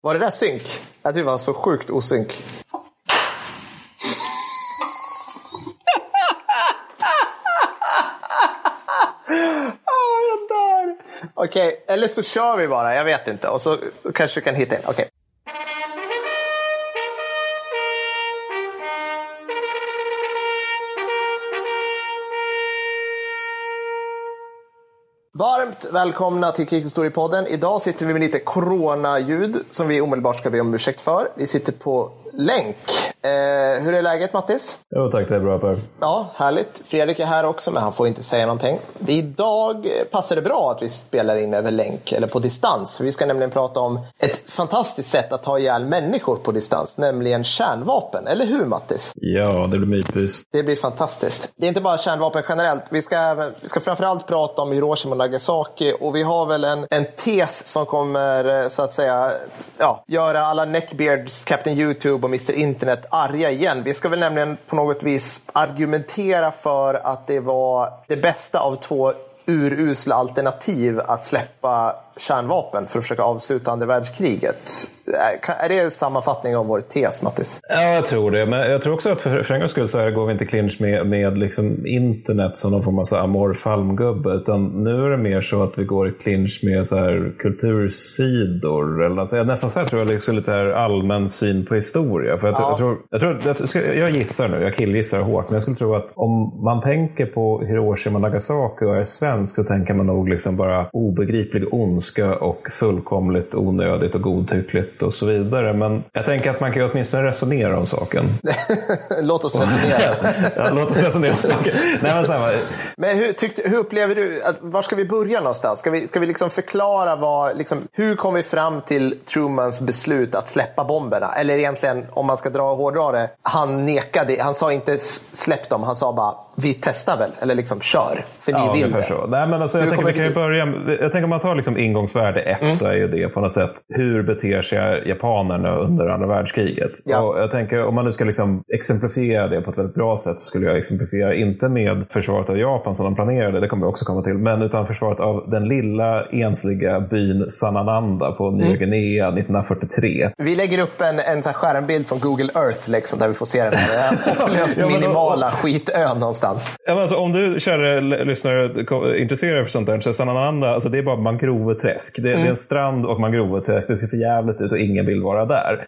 Var det där synk? Jag tyckte det var så sjukt osynk. Ah. Okej, eller så kör vi bara. Jag vet inte. Och så kanske du kan hitta in. Okej. Varmt välkomna till Krigshistoriepodden. Idag sitter vi med lite coronaljud som vi omedelbart ska be om ursäkt för. Vi sitter på länk. Eh, hur är läget Mattis? Jo tack, det är bra Per. Ja, härligt. Fredrik är här också, men han får inte säga någonting. Idag passar det bra att vi spelar in över länk, eller på distans. Vi ska nämligen prata om ett fantastiskt sätt att ta ihjäl människor på distans, nämligen kärnvapen. Eller hur Mattis? Ja, det blir myspys. Det blir fantastiskt. Det är inte bara kärnvapen generellt. Vi ska, vi ska framförallt prata om Hiroshima och Nagasaki och vi har väl en, en tes som kommer eh, så att säga ja, göra alla neckbeards, Captain YouTube och Mr Internet arga igen. Vi ska väl nämligen på något vis argumentera för att det var det bästa av två urusla alternativ att släppa kärnvapen för att försöka avsluta andra världskriget. Är det en sammanfattning av vår tes, Mattis? Ja, jag tror det. Men jag tror också att för, för en gångs skull så här går vi inte clinch med, med liksom internet som någon form av amorf halmgubbe. Utan nu är det mer så att vi går i clinch med så här kultursidor. Eller alltså, nästan så här tror jag liksom lite här allmän syn på historia. För jag, ja. jag, tror, jag, tror, jag, jag gissar nu, jag killgissar hårt, men jag skulle tro att om man tänker på Hiroshima och Nagasaki och är svensk så tänker man nog liksom bara obegriplig ondska och fullkomligt onödigt och godtyckligt och så vidare. Men jag tänker att man kan åtminstone resonera om saken. låt oss resonera. ja, låt oss resonera om saken. Nej, men, här, men hur, tyckte, hur upplever du, att, var ska vi börja någonstans? Ska vi, ska vi liksom förklara vad, liksom, hur kom vi fram till Trumans beslut att släppa bomberna? Eller egentligen, om man ska dra och hårdra det, han nekade, han sa inte släpp dem, han sa bara vi testar väl, eller liksom kör, för ni ja, vill det. Så. Nej, men alltså, jag, tänker, vi kan ju börja, jag tänker om man tar liksom ingångsvärde ett mm. så är ju det på något sätt hur beter sig japanerna under andra världskriget. Ja. Och jag tänker om man nu ska liksom exemplifiera det på ett väldigt bra sätt så skulle jag exemplifiera inte med försvaret av Japan som de planerade, det kommer vi också komma till, men utan försvaret av den lilla ensliga byn Sanananda på Nya mm. Guinea 1943. Vi lägger upp en, en skärmbild från Google Earth liksom, där vi får se den här hopplöst ja, minimala skitön någonstans någonstans. Ja, alltså, om du, kära lyssnare, är intresserad för sånt där, så är Sanananda, alltså, det är bara mangroveträsk. Det, mm. det är en mm. strand och mangroveträsk. Det ser för jävligt ut och ingen vill vara där.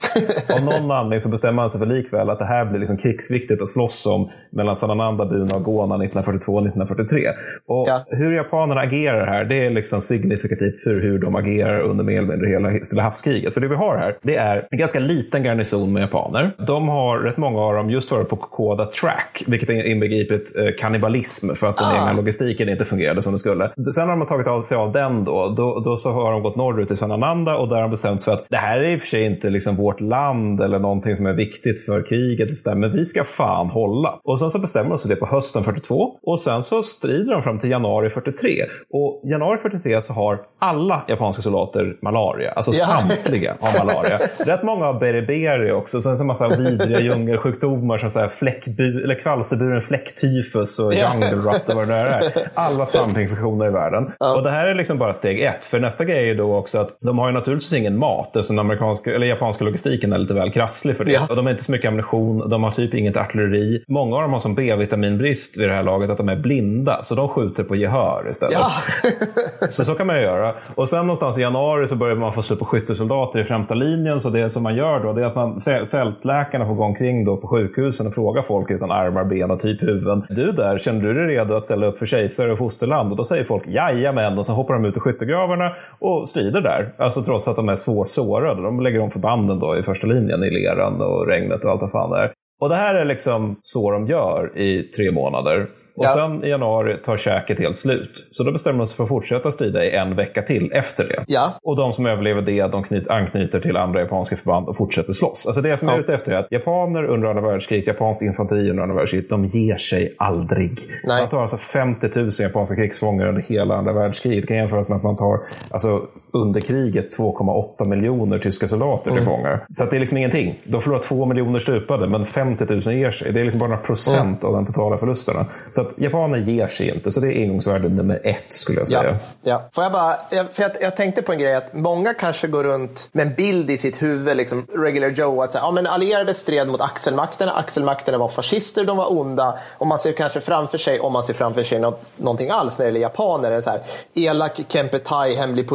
Av någon anledning så bestämmer man sig för likväl att det här blir liksom krigsviktigt att slåss om mellan Sanananda, Buna och Gona 1942 och 1943. Och ja. Hur japanerna agerar här, det är liksom signifikativt för hur de agerar under mer eller mindre hela Stilla havskriget. För det vi har här, det är en ganska liten garnison med japaner. De har rätt många av dem just varit på Kokoda Track, vilket inbegriper eh, kannibalism för att den ah. egna logistiken inte fungerade som det skulle. Sen har de tagit av sig av den då, då, då så har de gått norrut till Sanananda och där har de bestämt sig för att det här är i och för sig inte liksom vårt land eller någonting som är viktigt för kriget, men vi ska fan hålla. Och sen så bestämmer de sig det på hösten 42 och sen så strider de fram till januari 43. Och januari 43 så har alla japanska soldater malaria, alltså ja. samtliga har malaria. Rätt många har beriberi också, sen så en massa vidriga djungelsjukdomar som så här fläckbu- eller kvalsterburen fläcktyp tyfus och jungle rot och vad det är. Alla svampinfektioner i världen. Ja. Och det här är liksom bara steg ett. För nästa grej är då också att de har ju naturligtvis ingen mat. Eftersom den amerikanska, eller japanska logistiken är lite väl krasslig för det. Ja. Och de har inte så mycket ammunition. De har typ inget artilleri. Många av dem har som B-vitaminbrist vid det här laget att de är blinda. Så de skjuter på gehör istället. Ja. så så kan man ju göra. Och sen någonstans i januari så börjar man få slut på skyttesoldater i främsta linjen. Så det som man gör då det är att man, fältläkarna får gå omkring då på sjukhusen och fråga folk utan armar, ben och typ huvuden du där, känner du dig redo att ställa upp för kejsare och fosterland? Och då säger folk jajamän och så hoppar de ut i skyttegravarna och strider där. Alltså trots att de är svårt sårade. De lägger om förbanden då i första linjen i leran och regnet och allt vad fan det är. Och det här är liksom så de gör i tre månader. Och ja. sen i januari tar käket helt slut. Så då bestämmer de sig för att fortsätta strida i en vecka till efter det. Ja. Och de som överlever det, de knyt, anknyter till andra japanska förband och fortsätter slåss. Alltså det som jag är ute efter är att japaner under andra världskriget, japanskt infanteri under andra världskriget, de ger sig aldrig. Nej. Man tar alltså 50 000 japanska krigsfångar under hela andra världskriget. Det kan jämföras med att man tar alltså, under kriget 2,8 miljoner tyska soldater till fångar. Så det är liksom ingenting. De förlorar två miljoner stupade, men 50 000 ger sig. Det är liksom bara några procent av de totala förlusterna. Så att japaner ger sig inte. Så det är ingångsvärde nummer ett skulle jag säga. Ja, ja. Får jag, bara, för jag, jag tänkte på en grej, att många kanske går runt med en bild i sitt huvud, liksom regular Joe, att säga, ja, men allierade stred mot axelmakterna, axelmakterna var fascister, de var onda. Och man ser kanske framför sig, om man ser framför sig något, någonting alls när det gäller japaner, så här, elak Kempetai, hemlig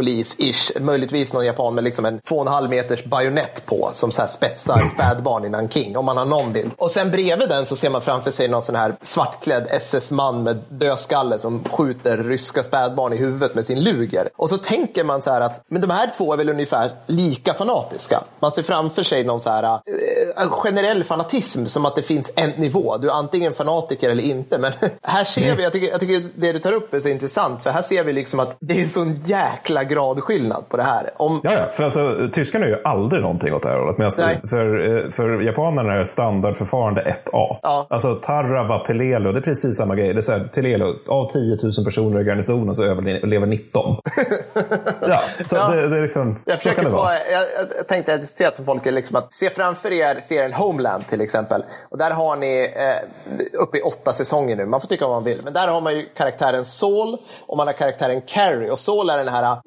polis-ish, möjligtvis någon japan med liksom en två och en halv meters bajonett på som så här spetsar spädbarn i Nanking, om man har någon bild. Och sen bredvid den så ser man framför sig någon sån här svartklädd SS-man med dödskalle som skjuter ryska spädbarn i huvudet med sin luger. Och så tänker man så här att men de här två är väl ungefär lika fanatiska. Man ser framför sig någon så här eh, generell fanatism som att det finns en nivå. Du är antingen fanatiker eller inte. Men här ser vi, jag tycker, jag tycker det du tar upp är så intressant, för här ser vi liksom att det är en sån jäkla gradskillnad på det här. Om... Ja, ja, för alltså, tyskarna gör ju aldrig någonting åt det här hållet. Alltså, för, eh, för japanerna är standardförfarande 1A. Ja. Alltså Tarrava, Pelelo, det är precis samma grej. Det är så här, Pelelo, av 10 000 personer i garnisonen så överlever 19. ja, så Ja. Det, det är liksom, Jag, så kan det få, vara. jag, jag tänkte att jag diskuterat med folk liksom att se framför er serien Homeland till exempel. Och där har ni eh, uppe i åtta säsonger nu. Man får tycka vad man vill. Men där har man ju karaktären Saul och man har karaktären Carrie. Och Saul är den här eh,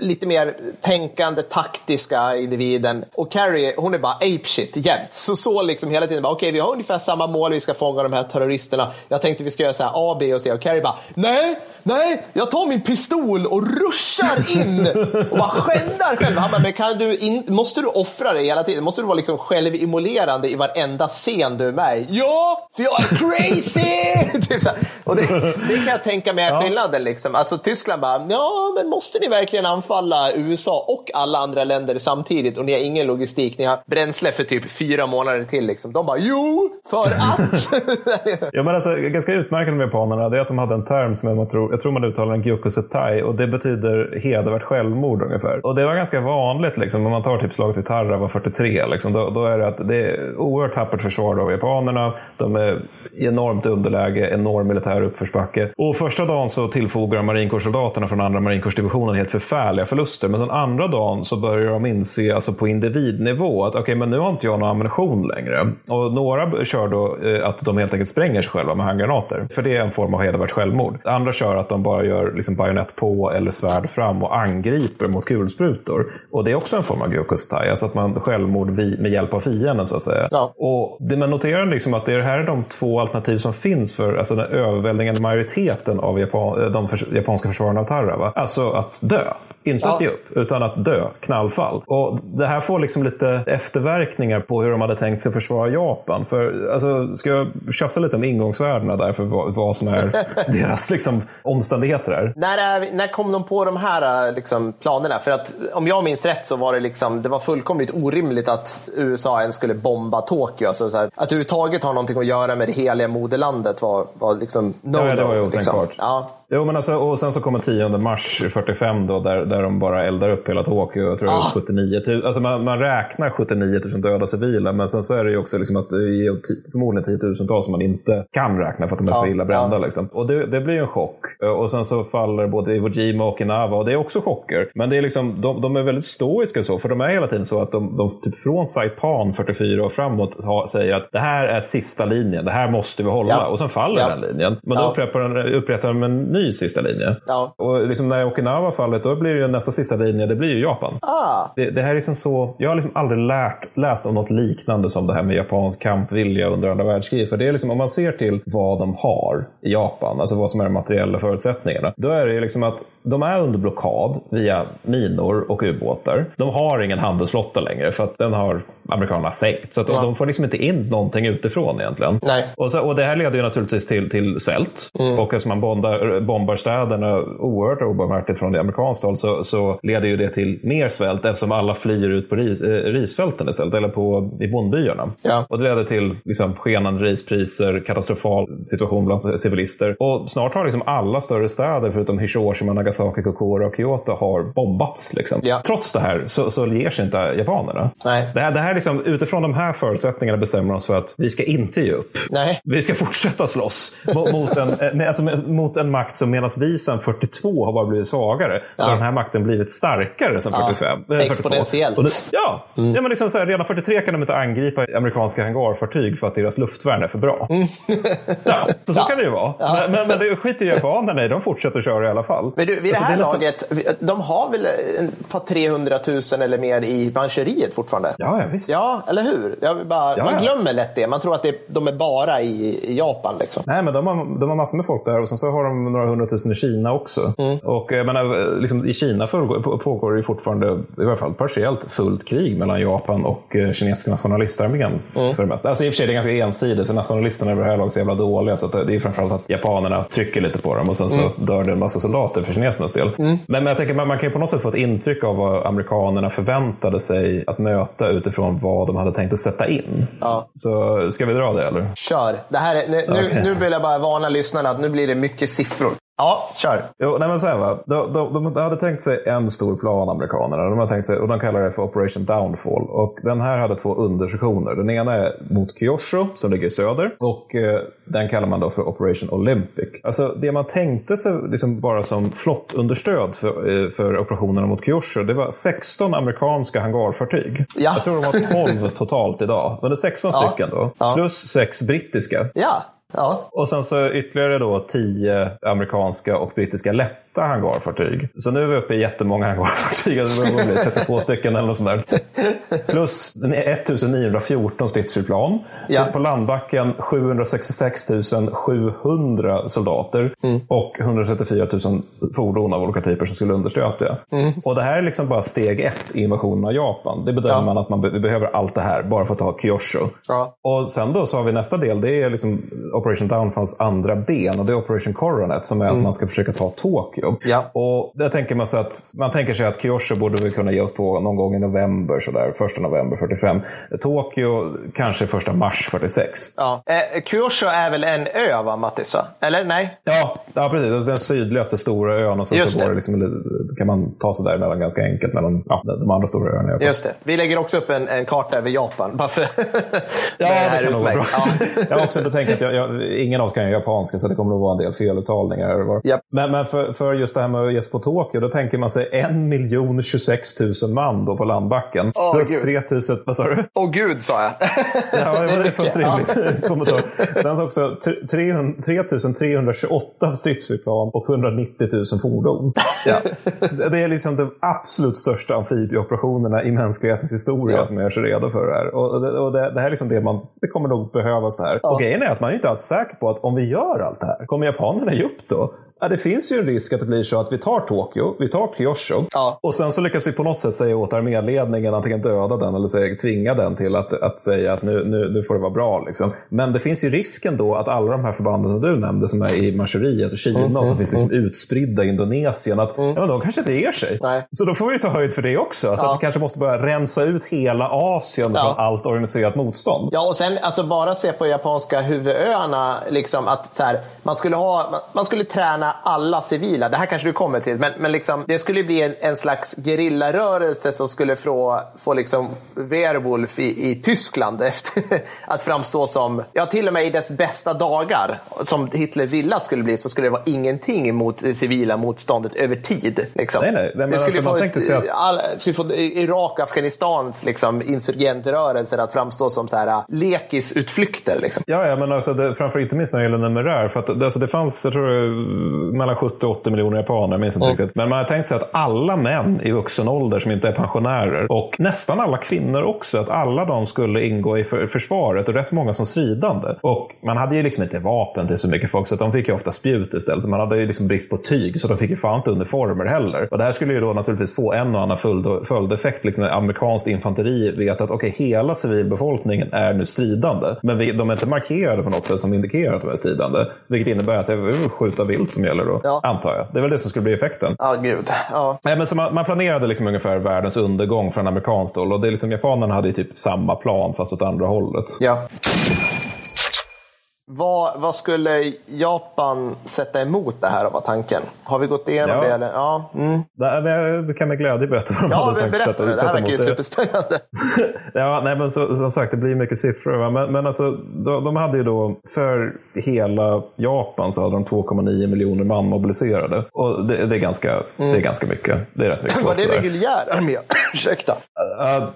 lite mer tänkande, taktiska individen. Och Carrie, hon är bara apeshit jämt. Så så liksom hela tiden bara, okej vi har ungefär samma mål, vi ska fånga de här terroristerna. Jag tänkte vi ska göra så här A, B och C. Och Carrie bara, nej, nej, jag tar min pistol och ruschar in och bara skändar själv. Han bara, men kan du in, måste du offra dig hela tiden? Måste du vara liksom självimmolerande i varenda scen du är med i? Ja, för jag är crazy! typ så och det, det kan jag tänka mig är skillnaden. Liksom. Alltså, Tyskland bara, ja, men måste ni verkligen anfalla USA och alla andra länder samtidigt och ni har ingen logistik, ni har bränsle för typ fyra månader till. Liksom. De bara, jo, för att. Ja, men alltså, ganska utmärkande med japanerna det är att de hade en term som man tror, jag tror man uttalar en gyokusetai och det betyder hedervärt självmord ungefär. Och det var ganska vanligt liksom, om man tar typ slaget vid Tarawa 43. Liksom, då, då är det att det är oerhört tappert försvar av japanerna. De är i enormt underläge, enorm militär uppförsbacke. Och första dagen så tillfogar marinkårssoldaterna från andra marinkårsdivisionen helt förfärliga förluster. Men sen andra dagen så börjar de inse alltså på individnivå att okej, men nu har inte jag någon ammunition längre. Och några kör då eh, att de helt enkelt spränger sig själva med handgranater. För det är en form av hedervärt självmord. Andra kör att de bara gör liksom bajonett på eller svärd fram och angriper mot kulsprutor. Och det är också en form av gyokustai, alltså att man självmord med hjälp av fienden så att säga. Ja. Och det man noterar liksom att det här är de två alternativ som finns för alltså den överväldigande majoriteten av Japan, de förs- japanska försvararna av Tarawa. Alltså att dö. Inte Ja. att ge upp, utan att dö. Knallfall. Och det här får liksom lite efterverkningar på hur de hade tänkt sig försvara Japan. För, alltså, ska jag tjafsa lite om ingångsvärdena där för vad, vad som är deras liksom, omständigheter här? När, är, när kom de på de här liksom, planerna? För att om jag minns rätt så var det, liksom, det var fullkomligt orimligt att USA ens skulle bomba Tokyo. Alltså, så här, att överhuvudtaget ha någonting att göra med det heliga moderlandet var, var liksom no Ja, det var ju liksom. otänkbart. Ja. Jo, men alltså, och sen så kommer 10 mars 45 då, där, där de bara eldar upp hela Tokyo. Jag tror Ah. är 79 000. Alltså man, man räknar 79 000 döda civila, men sen så är det ju också liksom att det är förmodligen tiotusentals som man inte kan räkna för att de är Ja, så illa brända. ja. Liksom. Och det, det blir en chock. Och sen så faller både Iwo Jima och Okinawa och det är också chocker. Men det är liksom, de, de är väldigt stoiska så, för de är hela tiden så att de, de typ från Saipan 44 och framåt ha, säger att det här är sista linjen, det här måste vi hålla. Ja. Och sen faller den linjen. Men då upprättar de en ny sista linje. Ja. Och liksom när Okinawa fallet, då blir ju nästa sista linje, det blir ju Japan. Ah. Det, det här är liksom så, jag har liksom aldrig lärt, läst om något liknande som det här med japansk kampvilja under andra världskriget. För det är liksom, om man ser till vad de har i Japan, alltså vad som är de materiella förutsättningarna, då är det liksom att de är under blockad via minor och ubåtar. De har ingen handelsflotta längre för att den har amerikanerna sänkt. Så att Ja. de får liksom inte in någonting utifrån egentligen. Nej. Och, så, och det här leder ju naturligtvis till, till svält. Mm. Och eftersom man bombar, bombar städerna oerhört obarmhärtigt från det amerikanska håll så, så leder ju det till mer svält eftersom alla flyr ut på ris, eh, risfälten istället, eller på, i bondbyarna. Ja. Och det leder till liksom, skenande rispriser, katastrofal situation bland civilister. Och snart har liksom alla större städer förutom Hiroshima, Nagasaki, Kokura och Kyoto har bombats. Liksom. Ja. Trots det här så, så ger sig inte japanerna. Nej. Det här, det här liksom, utifrån de här förutsättningarna bestämmer oss för att vi ska inte ge upp. Nej. Vi ska fortsätta slåss mot, en, eh, alltså, mot en makt. Så medan vi sedan 42 har bara blivit svagare så har den här makten blivit starkare sedan 45. eh, 42. Exponentiellt. Det, ja, ja men liksom så här, redan 43 kan de inte angripa amerikanska hangarfartyg för att deras luftvärn är för bra. Ja, så, så kan det ju vara. Men, men, men det skiter japanerna i. De fortsätter köra i alla fall. Men du, vid det Alltså, här är nästan- laget, de har väl ett par 300 000 eller mer i Manchuriet fortfarande? Ja, ja, visst. Ja, eller hur? Jag bara, Ja, man glömmer lätt det. Man tror att det, de är bara i, Japan. Liksom. Nej, men de har, de har massor med folk där och sen så har de några hundratusen i Kina också. Och jag menar, liksom, i Kina pågår, på- pågår det ju fortfarande, i alla fall partiellt, fullt krig mellan Japan och eh, kinesiska nationalistarmén. För det mesta. Alltså, I och för sig det är ganska ensidigt, för nationalisterna är här laget så jävla dåliga. Så att det är framförallt att japanerna trycker lite på dem och sen så dör det en massa soldater för kinesernas del. Men, men jag tänker, man, man kan ju på något sätt få ett intryck av vad amerikanerna förväntade sig att möta utifrån vad de hade tänkt att sätta in. Ja. Så ska vi dra det eller? Kör. Det här är, nu, Okej. nu vill jag bara varna lyssnarna att nu blir det mycket siffror. Ja, kör. Jo, nej men så här va. De, de, de hade tänkt sig en stor plan, amerikanerna. De hade tänkt sig, och de kallar det för Operation Downfall. Och den här hade två undersektioner. Den ena är mot Kyushu, som ligger i söder. Och eh, den kallar man då för Operation Olympic. Alltså det man tänkte sig liksom bara som flottunderstöd för, eh, för operationerna mot Kyushu, det var 16 amerikanska hangarfartyg. Ja. Jag tror de har 12 totalt idag. Men det är 16 Ja. stycken då. Ja. Plus 6 brittiska. Ja. Ja. Och sen så ytterligare då 10 amerikanska och brittiska lätta hangarfartyg. Så nu är vi uppe i jättemånga hangarfartyg. Alltså det börjar bli 32 stycken eller något sånt där. Plus 1914 stridsflygplan. Ja. Så på landbacken 766 700 soldater. Och 134 000 fordon av olika typer som skulle understödja. Och det här är liksom bara steg ett i invasionen av Japan. Det bedömer Ja. man att man be- behöver allt det här bara för att ta Kyushu. Ja. Och sen då så har vi nästa del, det är liksom Operation Downfalls andra ben och det är Operation Coronet som är att man ska försöka ta Tokyo. Mm. Ja. Och där tänker man sig att man tänker sig att Kyushu borde vi kunna ge oss på någon gång i november, sådär, första november 45. Tokyo kanske första mars 46. Ja. Eh, Kyushu är väl en ö, va, Mattis? Va? Eller nej? Ja, ja precis. Det är den sydligaste stora ön och sen Just så det. går det liksom, kan man ta sig däremellan ganska enkelt mellan ja, de andra stora öarna. Japan. Just det. Vi lägger också upp en, en karta över Japan. Bara för Ja, här det kan nog vara bra. Ja. Jag har också tänkt att jag, jag, ingen av oss kan ju japanska så det kommer nog vara en del feluttalningar. Japp. Men, men för, för just det här med att ge sig på Tokyo, då tänker man sig en miljon 26 000 man då på landbacken. Åh, plus gud. 3 000, vad sa du? Åh gud, sa jag. Ja, det är fullt rimligt kommentar. Sen så också tre- 300 3328 stridsflygplan och 190 000 fordon. Ja. Det är liksom de absolut största amfibieoperationerna i mänsklighetens historia Ja. som är så redo för det här. Och, det, och det, det här är liksom det man, det kommer nog behövas det här. Och grejen är att man är inte alls säker på att om vi gör allt det här, kommer japanerna ge upp då? Ja, det finns ju en risk att det blir så att vi tar Tokyo, vi tar Kyushu Ja. och sen så lyckas vi på något sätt säga åt arméledningen antingen döda den eller säga, tvinga den till att, att säga att nu, nu, nu får det vara bra. Liksom. Men det finns ju risken då att alla de här förbanden du nämnde som är i Manchuriet och Kina Mm, och som finns liksom utspridda i Indonesien, att ja, men de kanske inte ger sig. Nej. Så då får vi ta höjd för det också. Alltså Ja. att vi kanske måste börja rensa ut hela Asien Ja. från allt organiserat motstånd. Ja, och sen alltså bara se på japanska huvudöarna. Liksom, att, så här, man, skulle ha, man, man skulle träna alla civila. Det här kanske du kommer till. Men, men liksom, det skulle bli en, en slags gerillarörelse som skulle få, få liksom Werwolf i, i Tyskland efter, att framstå som, ja till och med i dess bästa dagar, som Hitler ville att skulle bli, så skulle det vara ingenting mot det civila motståndet över tid. Liksom. Nej, nej. Men det skulle alltså, få, att- all, skulle få Irak Afghanistans liksom, insurgentrörelser att framstå som så här, äh, lekisutflykter. Liksom. Ja, ja men alltså det, framför inte minst när det gäller numerär. För att, det, alltså det fanns, jag tror, mellan 70 och 80 miljoner japaner, jag minns inte riktigt. Men man har tänkt sig att alla män i vuxen ålder som inte är pensionärer och nästan alla kvinnor också, att alla de skulle ingå i för, försvaret och rätt många som stridande. Och man hade ju liksom inte vapen till så mycket folk, så de fick ju ofta spjut istället. Man hade ju liksom brist på tyg, så de fick ju fan inte uniformer heller. Och det här skulle ju då naturligtvis få en och annan följd, följdeffekt. Liksom amerikanskt infanteri vet att okej, hela civilbefolkningen är nu stridande. Men vi, de är inte markerade på något sätt som indikerar att de är stridande. Vilket innebär att det är skjuta vilt som gäller då, Ja. antar jag. Det är väl det som skulle bli effekten. Ja, gud. Ja. Nej, men så man, man planerade liksom ungefär världens undergång från amerikanskt håll. Och det är liksom, japanerna hade ju typ samma plan fast åt andra hållet. Ja. Vad, vad skulle Japan sätta emot det här var tanken? Har vi gått igenom Ja. det? Eller? Ja. Mm. Jag kan med glädje berätta vad de ja, hade tänkt sätta, det. Det här verkar ju emot superspännande. Ja, nej, men så, som sagt, det blir mycket siffror. Va? Men, men alltså, de, de hade ju då, för hela Japan så hade de 2,9 miljoner man mobiliserade. Och det, det, är ganska, det är ganska mycket. Det är rätt mycket Var det reguljär armé? Ursäkta.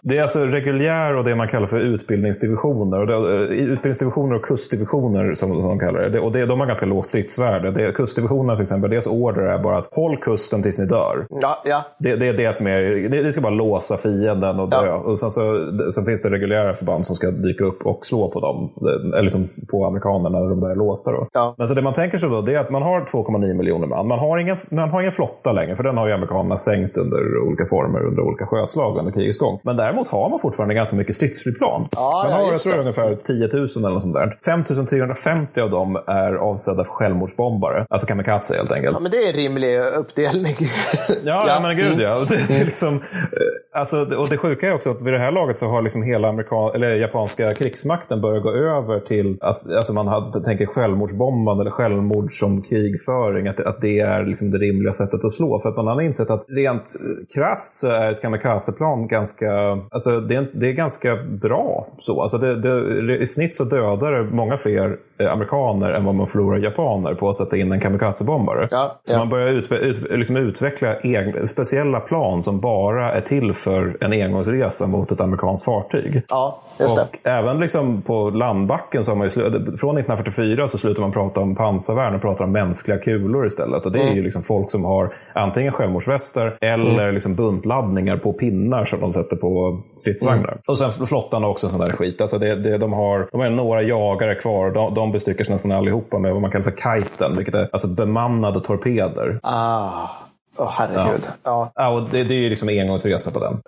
Det är alltså reguljär och det man kallar för utbildningsdivisioner. Eh, utbildningsdivisioner och kustdivisioner som, som de kallar det. Och det, de har ganska lågt stridsvärde. Det, kustdivisionerna till exempel, deras order är bara att håll kusten tills ni dör. Ja, ja. Det, det är det som är, det, det ska bara låsa fienden och dö. Ja. Och sen, så, sen finns det reguljära förband som ska dyka upp och slå på dem. Eller som på amerikanerna när de där är låsta. Då. Ja. Men så det man tänker sig då det är att man har 2,9 miljoner man. Man har, ingen, man har ingen flotta längre, för den har ju amerikanerna sänkt under olika former under olika sjöslag under krigets gång. Men däremot har man fortfarande ganska mycket stridsflygplan. Ja, man har jag tror ungefär 10 000 eller något sånt där. 5 350 av dem är avsedda för självmordsbombare. Alltså kamikaze helt enkelt. ja, men det är en rimlig uppdelning. Ja, ja. men gud Mm. ja. Det, det är liksom, eh, alltså, och det sjuka är också att vid det här laget så har liksom hela amerikan eller japanska krigsmakten börjat gå över till att alltså man hade, tänker självmordsbombande eller självmord som krigföring. Att, att det är liksom det rimliga sättet att slå. För att man har insett att rent krast krasst så är ett kamikazeplan ganska, alltså det är, det är ganska bra. så. Alltså det, det, I snitt så dödar det många fler amerikaner än vad man förlorar japaner på att sätta in en kamikazebombare. Ja, Så ja. man börjar ut, ut, liksom utveckla egna, speciella plan som bara är till för en engångsresa mot ett amerikanskt fartyg. Ja, just det. Och även liksom på landbacken, så har man ju, från 1944 så slutar man prata om pansarvärn och pratar om mänskliga kulor istället. Och det Mm. är ju liksom folk som har antingen självmordsvästar eller liksom buntladdningar på pinnar som de sätter på stridsvagnar. Mm. Och sen flottan har också sån där skit. Alltså det, det, de, har, de har några jagare kvar och de, de sig nästan allihopa med vad man kallar för kiten, vilket är alltså bemannade torpeder. Ah. Åh, herregud. Ja. Ja, och det, det är ju liksom engångsresa på den.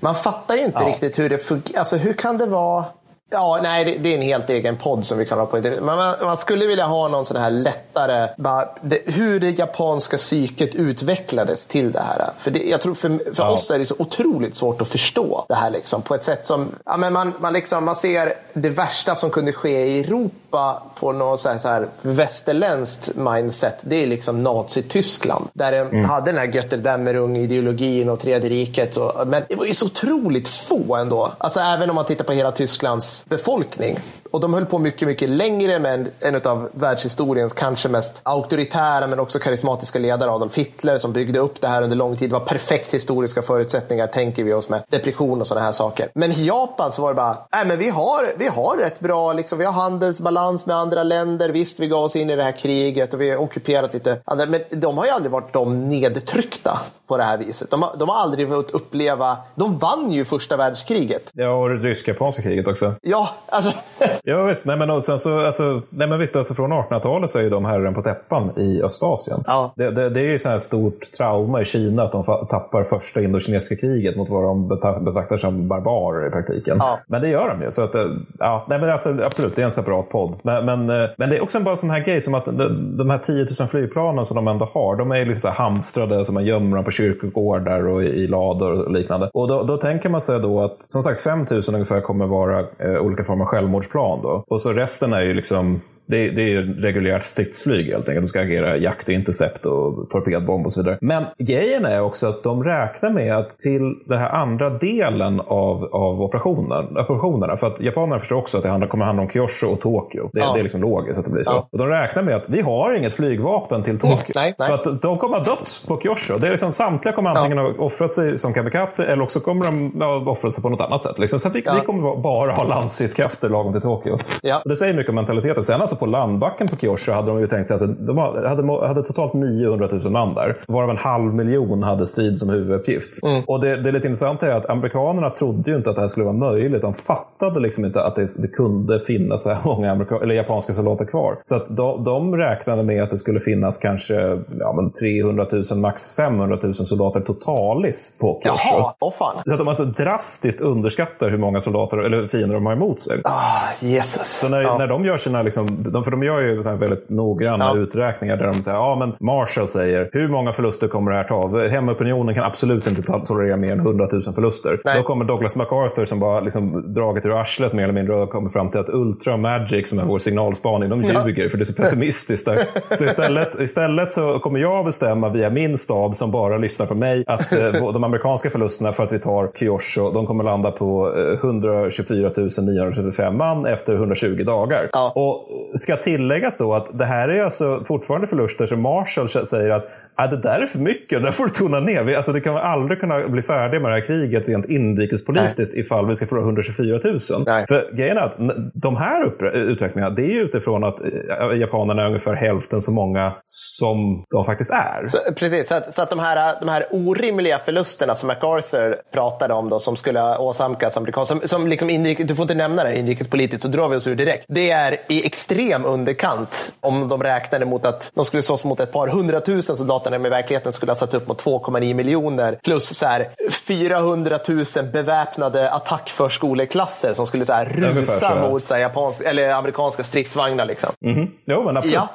Man fattar ju inte Ja. riktigt hur det fungerar. Alltså, hur kan det vara? Ja, nej, det, det är en helt egen podd som vi kan ha på. Men man, man skulle vilja ha någon sån här lättare, bara, det, hur det japanska psyket utvecklades till det här. För det, jag tror för, för Ja. oss är det så otroligt svårt att förstå det här liksom, på ett sätt som, ja, men man, man, liksom, man ser det värsta som kunde ske i Europa på något så här, så här västerländskt mindset. Det är liksom Nazityskland. Där de Mm. hade den här Götterdämmerung-ideologin och tredje riket. Och, men det var ju så otroligt få ändå. Alltså även om man tittar på hela Tysklands befolkning. Och de höll på mycket, mycket längre med en av världshistoriens kanske mest auktoritära men också karismatiska ledare, Adolf Hitler, som byggde upp det här under lång tid. Det var perfekt historiska förutsättningar, tänker vi oss med depression och sådana här saker. Men i Japan så var det bara, nej men vi har, vi har rätt bra, liksom, vi har handelsbalans med andra länder. Visst, vi gav oss in i det här kriget och vi har ockuperat lite andra, men de har ju aldrig varit de nedtryckta på det här viset. De har, de har aldrig fått uppleva, de vann ju första världskriget. Ja, och det rysk-japanska kriget också. Ja, alltså. Ja, visst. Nej, men, och sen så, alltså, nej, men visst, alltså, från 1800-talet så är ju de herren på täppan i Östasien. Ja. Det, det, det är ju så här stort trauma i Kina att de tappar första indokinesiska kriget mot vad de betraktar som barbarer i praktiken. Ja. Men det gör de ju. Så att, eh, ja, nej, men alltså, absolut, det är en separat podd. Men, men, eh, men det är också en bara sån här grej som att de, de här 10 000 flygplanen som de ändå har, de är liksom så här hamstrade, så man gömmer dem på kyrkogårdar och i, i lador och liknande. Och då, då tänker man sig då att som sagt 5 000 ungefär kommer vara eh, olika former av självmordsplan. Då. Och så resten är ju liksom det, det är ju reguljärt stridsflyg helt enkelt. De ska agera jakt och intercept och torpedbomb och så vidare. Men grejen är också att de räknar med att till den här andra delen av, av operationen, operationerna, för att japanerna förstår också att det handlar, kommer handla om Kyushu och Tokyo. Det, Ja. det är liksom logiskt att det blir så. Ja. Och de räknar med att vi har inget flygvapen till Tokyo. nej, nej. Så att de kommer ha dött på Kyushu. Det är liksom, samtliga kommer antingen ha offrat sig som kamikaze eller också kommer de ha offrat sig på något annat sätt. Liksom. Så att vi, Ja. vi kommer bara ha landstridskrafter lagom till Tokyo. Ja. Och det säger mycket om mentaliteten. Sen alltså på landbacken på Kyushu hade de ju tänkt sig, alltså, de hade, hade totalt 900 000 man där. Varav en halv miljon hade strid som huvuduppgift. Mm. Och det, det lite intressanta är att amerikanerna trodde ju inte att det här skulle vara möjligt. De fattade liksom inte att det, det kunde finnas så här många amerika, eller japanska soldater kvar. Så att de, de räknade med att det skulle finnas kanske ja, men 300 000, max 500 000 soldater totalis på Kyushu. Jaha, åh fan. Så att de alltså drastiskt underskattar hur många soldater eller fiender de har emot sig. Ah, Jesus. Så när, ja. när de gör sina liksom de, för de gör ju så väldigt noggranna ja. uträkningar där de säger ja men Marshall säger hur många förluster kommer det här ta? Hemmaopinionen kan absolut inte tolerera mer än 100 000 förluster. Nej. Då kommer Douglas MacArthur som bara liksom dragit ur arslet mer eller mindre och kommer fram till att Ultra Magic som är vår signalspaning, de ljuger ja. för det är så pessimistiskt där. Så istället, istället så kommer jag bestämma via min stab som bara lyssnar på mig att eh, de amerikanska förlusterna för att vi tar Kyosho, de kommer landa på 124 935 man efter 120 dagar. Ja. Och ska tilläggas så att det här är alltså fortfarande förluster som Marshall säger att ah, det där är för mycket, det där får du tona ner. Vi, alltså, det kan aldrig kunna bli färdiga med det här kriget rent inrikespolitiskt Nej. ifall vi ska förlora 124 000. Nej. För grejen är att de här uträkningarna, det är utifrån att eh, japanerna är ungefär hälften så många som de faktiskt är. Så, precis, så att, så att de, här, de här orimliga förlusterna som MacArthur pratade om då, som skulle åsamkas amerikaner, som, som liksom inrikes, du får inte nämna det inrikespolitiskt, så drar vi oss ur direkt. Det är i extrem underkant om de räknade mot att de skulle slåss mot ett par hundratusen soldater de i verkligheten skulle ha satts upp mot 2,9 miljoner plus så här 400 000 beväpnade attackförskoleklasser som skulle så här rusa så, mot så här, japansk, eller amerikanska stridsvagnar. Liksom. Mm -hmm. Jo, men absolut. Ja.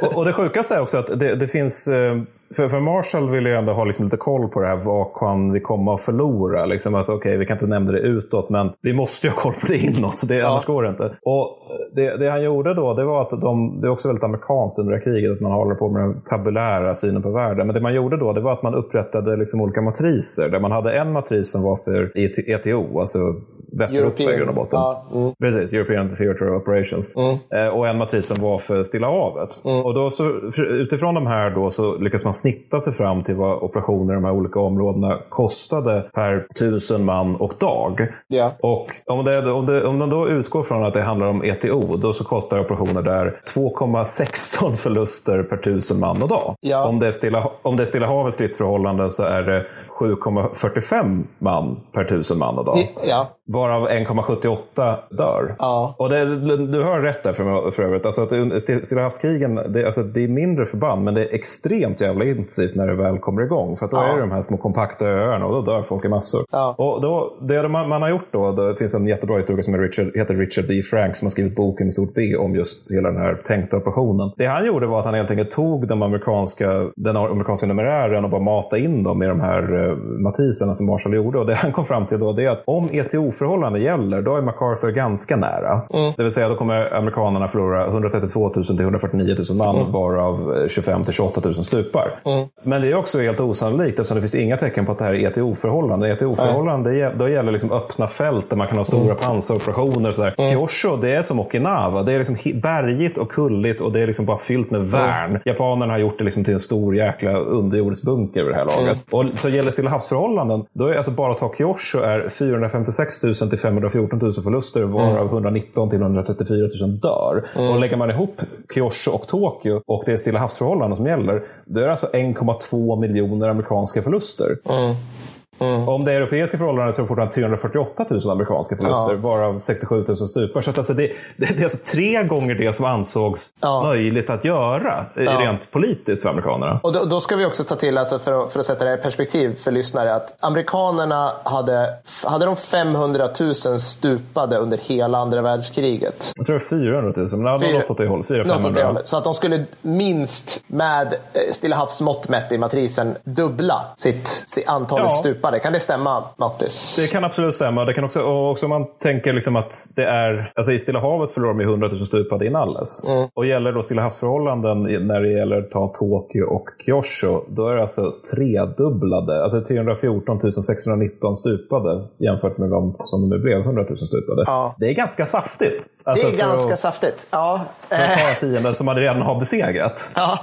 och, och, det sjukaste är också att det, det finns eh, för, för Marshall vill ju ändå ha liksom lite koll på det här. Vad kan vi komma att förlora? Liksom, alltså, okay, vi kan inte nämna det utåt, men vi måste ju ha koll på det inåt. Det, ja. Annars går det inte. Och det, det, han gjorde då, det var att de, det är också väldigt amerikanskt under det här kriget, att man håller på med den tabulära synen på världen. Men det man gjorde då, det var att man upprättade liksom olika matriser. Där man hade en matris som var för ETO, alltså Västeuropa i grund och botten. Ja, mm. Precis, European Theatre of Operations. Mm. Eh, och en matris som var för Stilla havet. Mm. Och då så, utifrån de här då så lyckas man snitta sig fram till vad operationer i de här olika områdena kostade per tusen man och dag. Yeah. Och om, det, om, det, om de då utgår från att det handlar om ETO, då så kostar operationer där 2,16 förluster per tusen man och dag. Yeah. Om, det är stilla, om det är Stilla havets stridsförhållanden så är det 7,45 man per tusen man och dag. Ja. Varav 1,78 dör. Ja. Och det, du har rätt där för, för övrigt. Alltså att Stilla havskrigen, det, alltså det är mindre förband men det är extremt jävla intensivt när det väl kommer igång. För att då ja. är det de här små kompakta öarna och då dör folk i massor. Ja. Och då, det man, man har gjort då, det finns en jättebra historia som Richard, heter Richard B. Frank som har skrivit boken i stort B om just hela den här tänkta operationen. Det han gjorde var att han helt enkelt tog den amerikanska, den amerikanska numerären och bara matade in dem i de här Matriserna som Marshall gjorde. Och det han kom fram till då det är att om ETO-förhållande gäller, då är MacArthur ganska nära. Mm. Det vill säga, då kommer amerikanerna förlora 132 000 till 149 000 man, mm. varav 25 till 28 000 stupar. Mm. Men det är också helt osannolikt eftersom det finns inga tecken på att det här är ETO-förhållande. ETO-förhållande, då gäller liksom öppna fält där man kan ha stora mm. pansaroperationer. Och sådär. Mm. Kyosho, det är som Okinawa. Det är liksom bergigt och kulligt och det är liksom bara fyllt med värn. Mm. Japanerna har gjort det liksom till en stor jäkla underjordisk bunker vid det här laget. Mm. Och så gäller Stilla havsförhållanden, då är alltså bara att ta Kyosho är 456 000 till 514 000 förluster, varav 119 till 134 000 dör. Mm. Och lägger man ihop Kyosho och Tokyo och det är Stilla havsförhållanden som gäller, då är det alltså 1,2 miljoner amerikanska förluster. Mm. Mm. Om det är europeiska förhållanden så är det fortfarande 348 000 amerikanska förluster, ja. varav 67 000 stupar. Så alltså det, det, det, är alltså tre gånger det som ansågs ja. möjligt att göra ja. rent politiskt för amerikanerna. Och då, då, ska vi också ta till, alltså för, att, för att sätta det i perspektiv för lyssnare, att amerikanerna hade, hade de 500 000 stupade under hela andra världskriget. Jag tror det är 400 000, men Fyra, något åt det hållet. 400 Så att de skulle minst, med eh, Stilla havsmått mätt i matrisen, dubbla sitt, sitt antalet stupade tappade. Kan det stämma, Mattis? Det kan absolut stämma. Det kan också, också om man tänker liksom att det är... Alltså I Stilla havet förlorar de 100 000 stupade i Nalles. Mm. Och gäller då Stilla havsförhållanden när det gäller att ta Tokyo och Kyosho, då är det alltså tredubblade. Alltså 314 619 stupade jämfört med de som nu blev 100 000 stupade. Ja. Det är ganska saftigt. Alltså det är ganska att, saftigt, ja. För att ta en fiende som man redan har besegrat. Ja.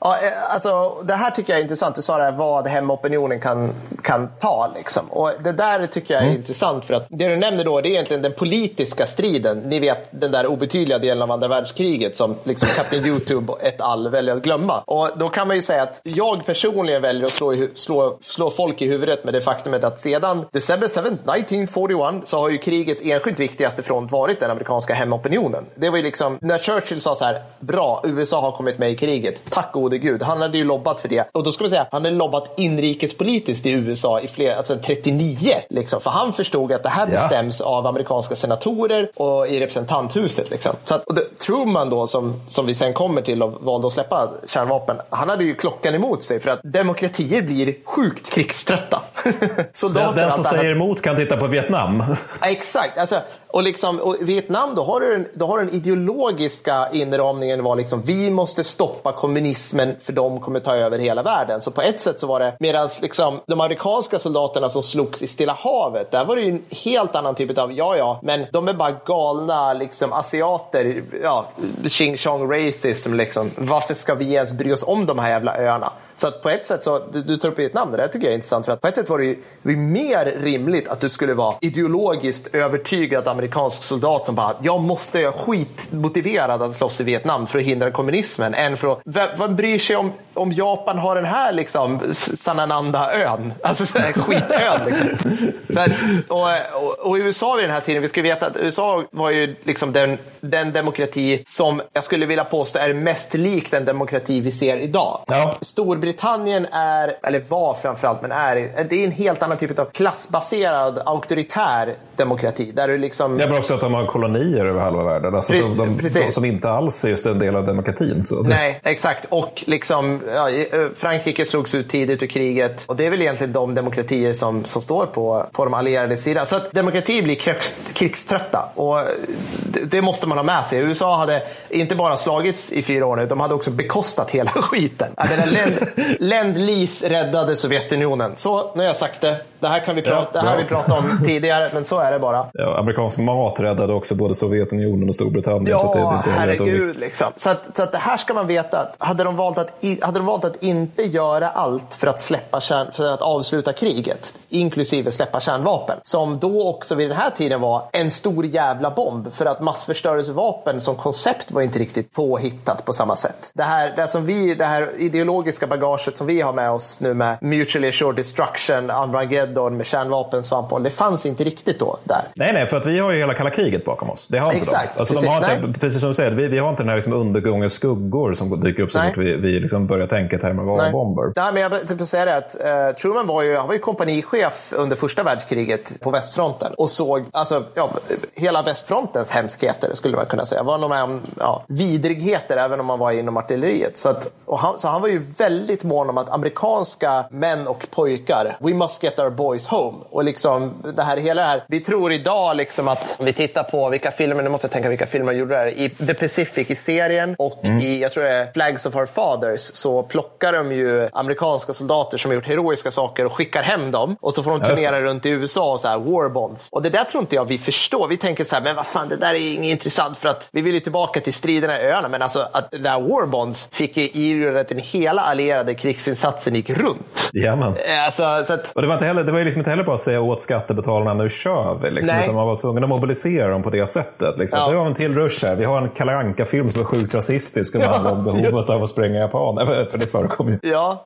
Ja, eh, alltså, det här tycker jag är intressant. Du sa det här, vad hemopinionen kan, kan ta. Liksom. Och det där tycker jag är mm. intressant för att det du nämner då det är egentligen den politiska striden. Ni vet den där obetydliga delen av andra världskriget som liksom Captain Youtube ett all väljer att glömma. Och då kan man ju säga att jag personligen väljer att slå, slå, slå folk i huvudet med det faktumet att sedan december 7, 1941 så har ju krigets enskilt viktigaste front varit den amerikanska hemopinionen. Det var ju liksom när Churchill sa så här, bra, USA har kommit med i kriget, tack gode gode gud. Han hade ju lobbat för det. Och då ska man säga, han hade lobbat inrikespolitiskt i USA i flera, alltså 39. Liksom. För han förstod att det här bestäms ja. av amerikanska senatorer och i representanthuset. Liksom. Så att, och det, Truman då, som, som vi sen kommer till och valde att släppa kärnvapen, han hade ju klockan emot sig för att demokratier blir sjukt krigströtta. den, den som säger emot kan titta på Vietnam. Ja, exakt. Alltså, och, liksom, och Vietnam, då har, du den, då har den ideologiska inramningen var liksom vi måste stoppa kommunismen för de kommer ta över hela världen. Så på ett sätt så var det, medan liksom, de amerikanska soldaterna som slogs i Stilla havet, där var det ju en helt annan typ av, ja ja, men de är bara galna liksom, asiater, ja, ching chong racism liksom. Varför ska vi ens bry oss om de här jävla öarna? Så att på ett sätt, så, du, du tar upp Vietnam, det där tycker jag är intressant. För att på ett sätt var det ju, det var mer rimligt att du skulle vara ideologiskt övertygad amerikansk soldat som bara, jag måste, jag skitmotiverad att slåss i Vietnam för att hindra kommunismen. Än för att, vem, bryr sig om, om Japan har den här liksom Sanananda-ön? Alltså skitön liksom. Här, och, och, och, USA vid den här tiden, vi ska veta att USA var ju liksom den, den demokrati som jag skulle vilja påstå är mest lik den demokrati vi ser idag. Ja. Stor Storbritannien är, eller var framförallt, men är, det är en helt annan typ av klassbaserad auktoritär demokrati. Där du liksom... Ja, men också att de har kolonier över halva världen. Alltså de, de, som, som, inte alls är just en del av demokratin. Så. Nej, exakt. Och liksom, ja, Frankrike slogs ut tidigt ur kriget. Och det är väl egentligen de demokratier som, som står på, på de allierade sidan. Så att demokratier blir krigs, krigströtta. Och det, det, måste man ha med sig. USA hade inte bara slagits i fyra år nu, de hade också bekostat hela skiten. Länd-Lease räddade Sovjetunionen. Så, nu har jag sagt det. Det här, kan vi prata, ja, det här vi pratat om tidigare, men så är det bara. Ja, amerikansk mat räddade också både Sovjetunionen och Storbritannien. Ja, så det, det herregud. Liksom. Så, att, så att det här ska man veta. Att hade, de valt att, hade de valt att inte göra allt för att, släppa kärn, för att avsluta kriget, inklusive släppa kärnvapen, som då också vid den här tiden var en stor jävla bomb. För att massförstörelsevapen som koncept var inte riktigt påhittat på samma sätt. Det här, det som vi, det här ideologiska bagaget som vi har med oss nu med mutually assured destruction, Armageddon med kärnvapen, svampboll, det fanns inte riktigt då där. Nej, nej, för att vi har ju hela kalla kriget bakom oss. Det har inte Exakt, de. Alltså, precis, de har inte, precis som du säger, vi, vi har inte den här liksom undergångens skuggor som dyker upp så fort vi, vi liksom börjar tänka i termer av bomber. Nej, men jag tänkte säga det att uh, Truman var ju, han var ju kompanichef under första världskriget på västfronten och såg alltså, ja, hela västfrontens hemskheter, skulle man kunna säga. Var om ja, vidrigheter även om man var inom artilleriet. Så, att, han, så han var ju väldigt mån om att amerikanska män och pojkar, we must get our boys home. Och liksom det här hela det här, vi tror idag liksom att vi tittar på vilka filmer, nu måste jag tänka vilka filmer gjorde det här. I The Pacific i serien och mm. i, jag tror det är Flags of Our Fathers, så plockar de ju amerikanska soldater som har gjort heroiska saker och skickar hem dem. Och så får de turnera runt i USA och så här, war bonds. Och det där tror inte jag vi förstår. Vi tänker så här, men vad fan, det där är inget intressant för att vi vill ju tillbaka till striderna i öarna. Men alltså att det där war bonds fick ju i att den hela allierade krigsinsatsen gick runt. Jajamän. Eh, alltså, att... Och det var, inte heller, det var liksom inte heller bara att säga åt skattebetalarna nu kör vi. Liksom, utan man var tvungen att mobilisera dem på det sättet. Liksom. Ja. Det var en till rush här. Vi har en Kalle film som är sjukt rasistisk och ja, handlar om behovet av att spränga japaner. För det förekommer ju. Ja,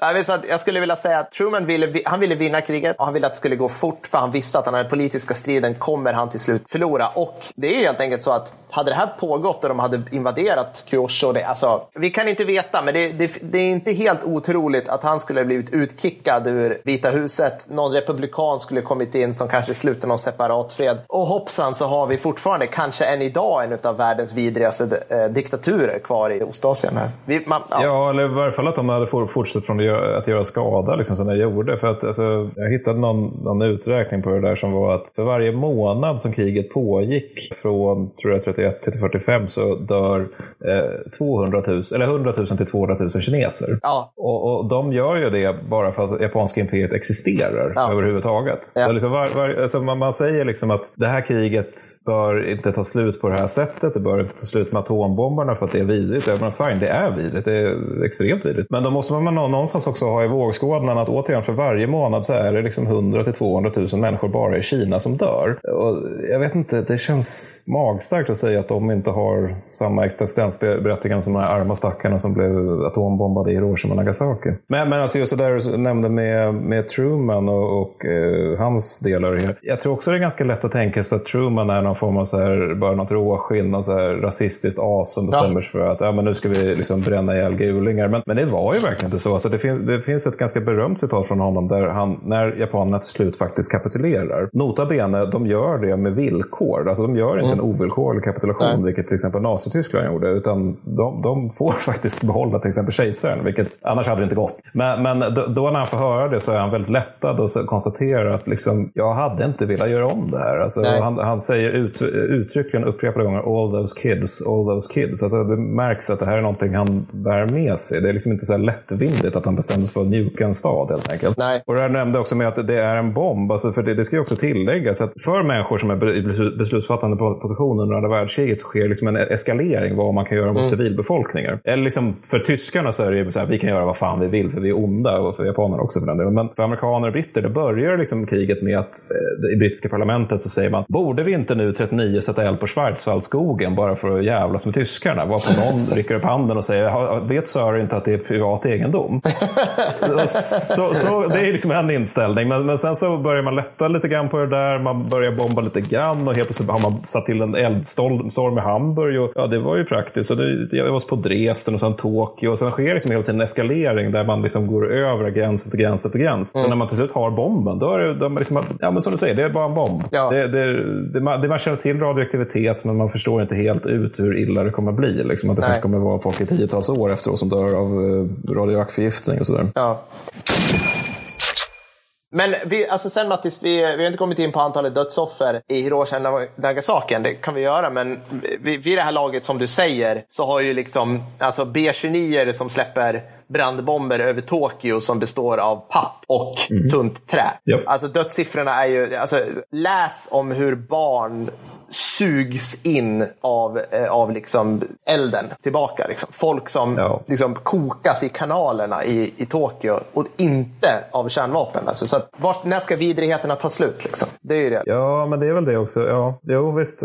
jag skulle vilja säga att Truman ville, han ville vinna kriget och han ville att det skulle gå fort för han visste att den här politiska striden kommer han till slut förlora. Och det är helt enkelt så att hade det här pågått och de hade invaderat Kyushu, det, alltså, vi kan inte veta, men det, det, det, är inte helt otroligt att han skulle ha blivit utkickad ur Vita huset. Någon republikan skulle kommit in som kanske slutar någon separat fred. Och hoppsan så har vi fortfarande, kanske än idag, en av världens vidrigaste eh, diktaturer kvar i Ostasien. Här. Vi, man, ja. ja. eller i varje fall att de hade fortsatt från att göra skada liksom, som de gjorde. För att, alltså, jag hittade någon, någon uträkning på det där som var att för varje månad som kriget pågick från tror jag, 31 till 45 så dör eh, 200 000, eller 100 000 till 200 000 kineser. Ja. Och, och, de gör ju det bara för att japanska imperiet existerar ja. överhuvudtaget. Ja. Liksom var, var, alltså man, man, säger liksom att det här kriget bör inte ta slut på det här sättet. Det bör inte ta slut med atombomberna för att det är vidrigt. Jag menar, fine, det är vidrigt. Det är extremt vidrigt. Men då måste man någonstans också ha i vågskålen att återigen för varje månad så är det liksom 100 till 200 000 människor bara i Kina som dör. Och jag vet inte, det känns magstarkt att säga att de inte har samma existensberättigande som de här arma stackarna som blev atombombade i Hiroshima och Nagasaki. Men, men alltså just det där du nämnde med, med Truman och, och uh, hans delar. Jag tror också det är ganska lätt att tänka sig att Truman är någon form av så här, bara något råskinn, något så här rasistiskt as som bestämmer sig för att ja, men nu ska vi liksom bränna ihjäl gulingar. Men, men det var ju verkligen inte så. Alltså det, fin det finns ett ganska berömt citat från honom där han, när japanerna till slut faktiskt kapitulerar. Nota bene, de gör det med villkor. Alltså de gör inte mm. en ovillkorlig kapitulation, Nej. vilket till exempel Nazityskland gjorde. Utan de, de, får faktiskt behålla till exempel kejsaren, vilket annars hade det inte gått. Men, men då, då, när han får höra det så är han väldigt lättad och konstaterar att liksom, jag hade inte velat göra om det här. Alltså, han, han, säger ut, uttryckligen upprepade gånger all those kids, all those kids. Alltså, det märks att det här är någonting han bär med sig. Det är liksom inte så lättvindigt att han bestämde sig för att mjuka en stad helt enkelt. Nej. Och det här nämnde också med att det är en bomb. Alltså, för det, det ska ju också tilläggas att för människor som är i beslutsfattande position under andra världskriget så sker liksom en eskalering vad man kan göra mot mm. civilbefolkningar. Eller liksom för tyskarna så är det ju så här, vi kan göra vad fan vi vill för vi är onda. Och för japanerna också för den delen. Men för amerikaner och britter, det börjar liksom kriget med att eh, i brittiska parlamentet så säger man, borde vi inte nu 39 sätta eld på Schwarzwaldskogen bara för att jävlas med tyskarna? Varpå någon rycker upp handen och säger, vet Sir inte att det är privat egendom? så, så, det är liksom en inställning. Men, men sen så börjar man lätta lite grann på det där. Man börjar bomba lite grann och helt plötsligt har man satt till en eldstorm i Hamburg. Och, ja, det var ju praktiskt. Och det, jag var på Dresden och sen Tokyo. Och sen sker liksom hela tiden en eskalering där man liksom går över gräns efter gräns efter gräns. Mm. Så när man till slut har bomben, då är det, då är liksom, ja, men som du säger, det är bara en bomb. Ja. Det, det, det, man, det, man känner till radioaktivitet, men man förstår inte helt ut hur illa det kommer bli. Liksom, att det faktiskt kommer vara folk i tiotals år efteråt som dör av eh, radioaktivförgiftning och sådär. Ja. Men vi, alltså sen Mattis, vi, vi har inte kommit in på antalet dödsoffer i Hiroshima och Nagasaki. Det kan vi göra, men vid, vid det här laget som du säger så har ju liksom alltså B29 som släpper brandbomber över Tokyo som består av papp och mm. tunt trä. Yep. Alltså dödssiffrorna är ju, alltså, läs om hur barn sugs in av, eh, av liksom elden tillbaka. Liksom. Folk som ja. liksom kokas i kanalerna i, i Tokyo och inte av kärnvapen. Alltså, så att, vart, när ska vidrigheterna ta slut? Liksom? Det är ju det. Ja, men det är väl det också. Ja, jo, visst.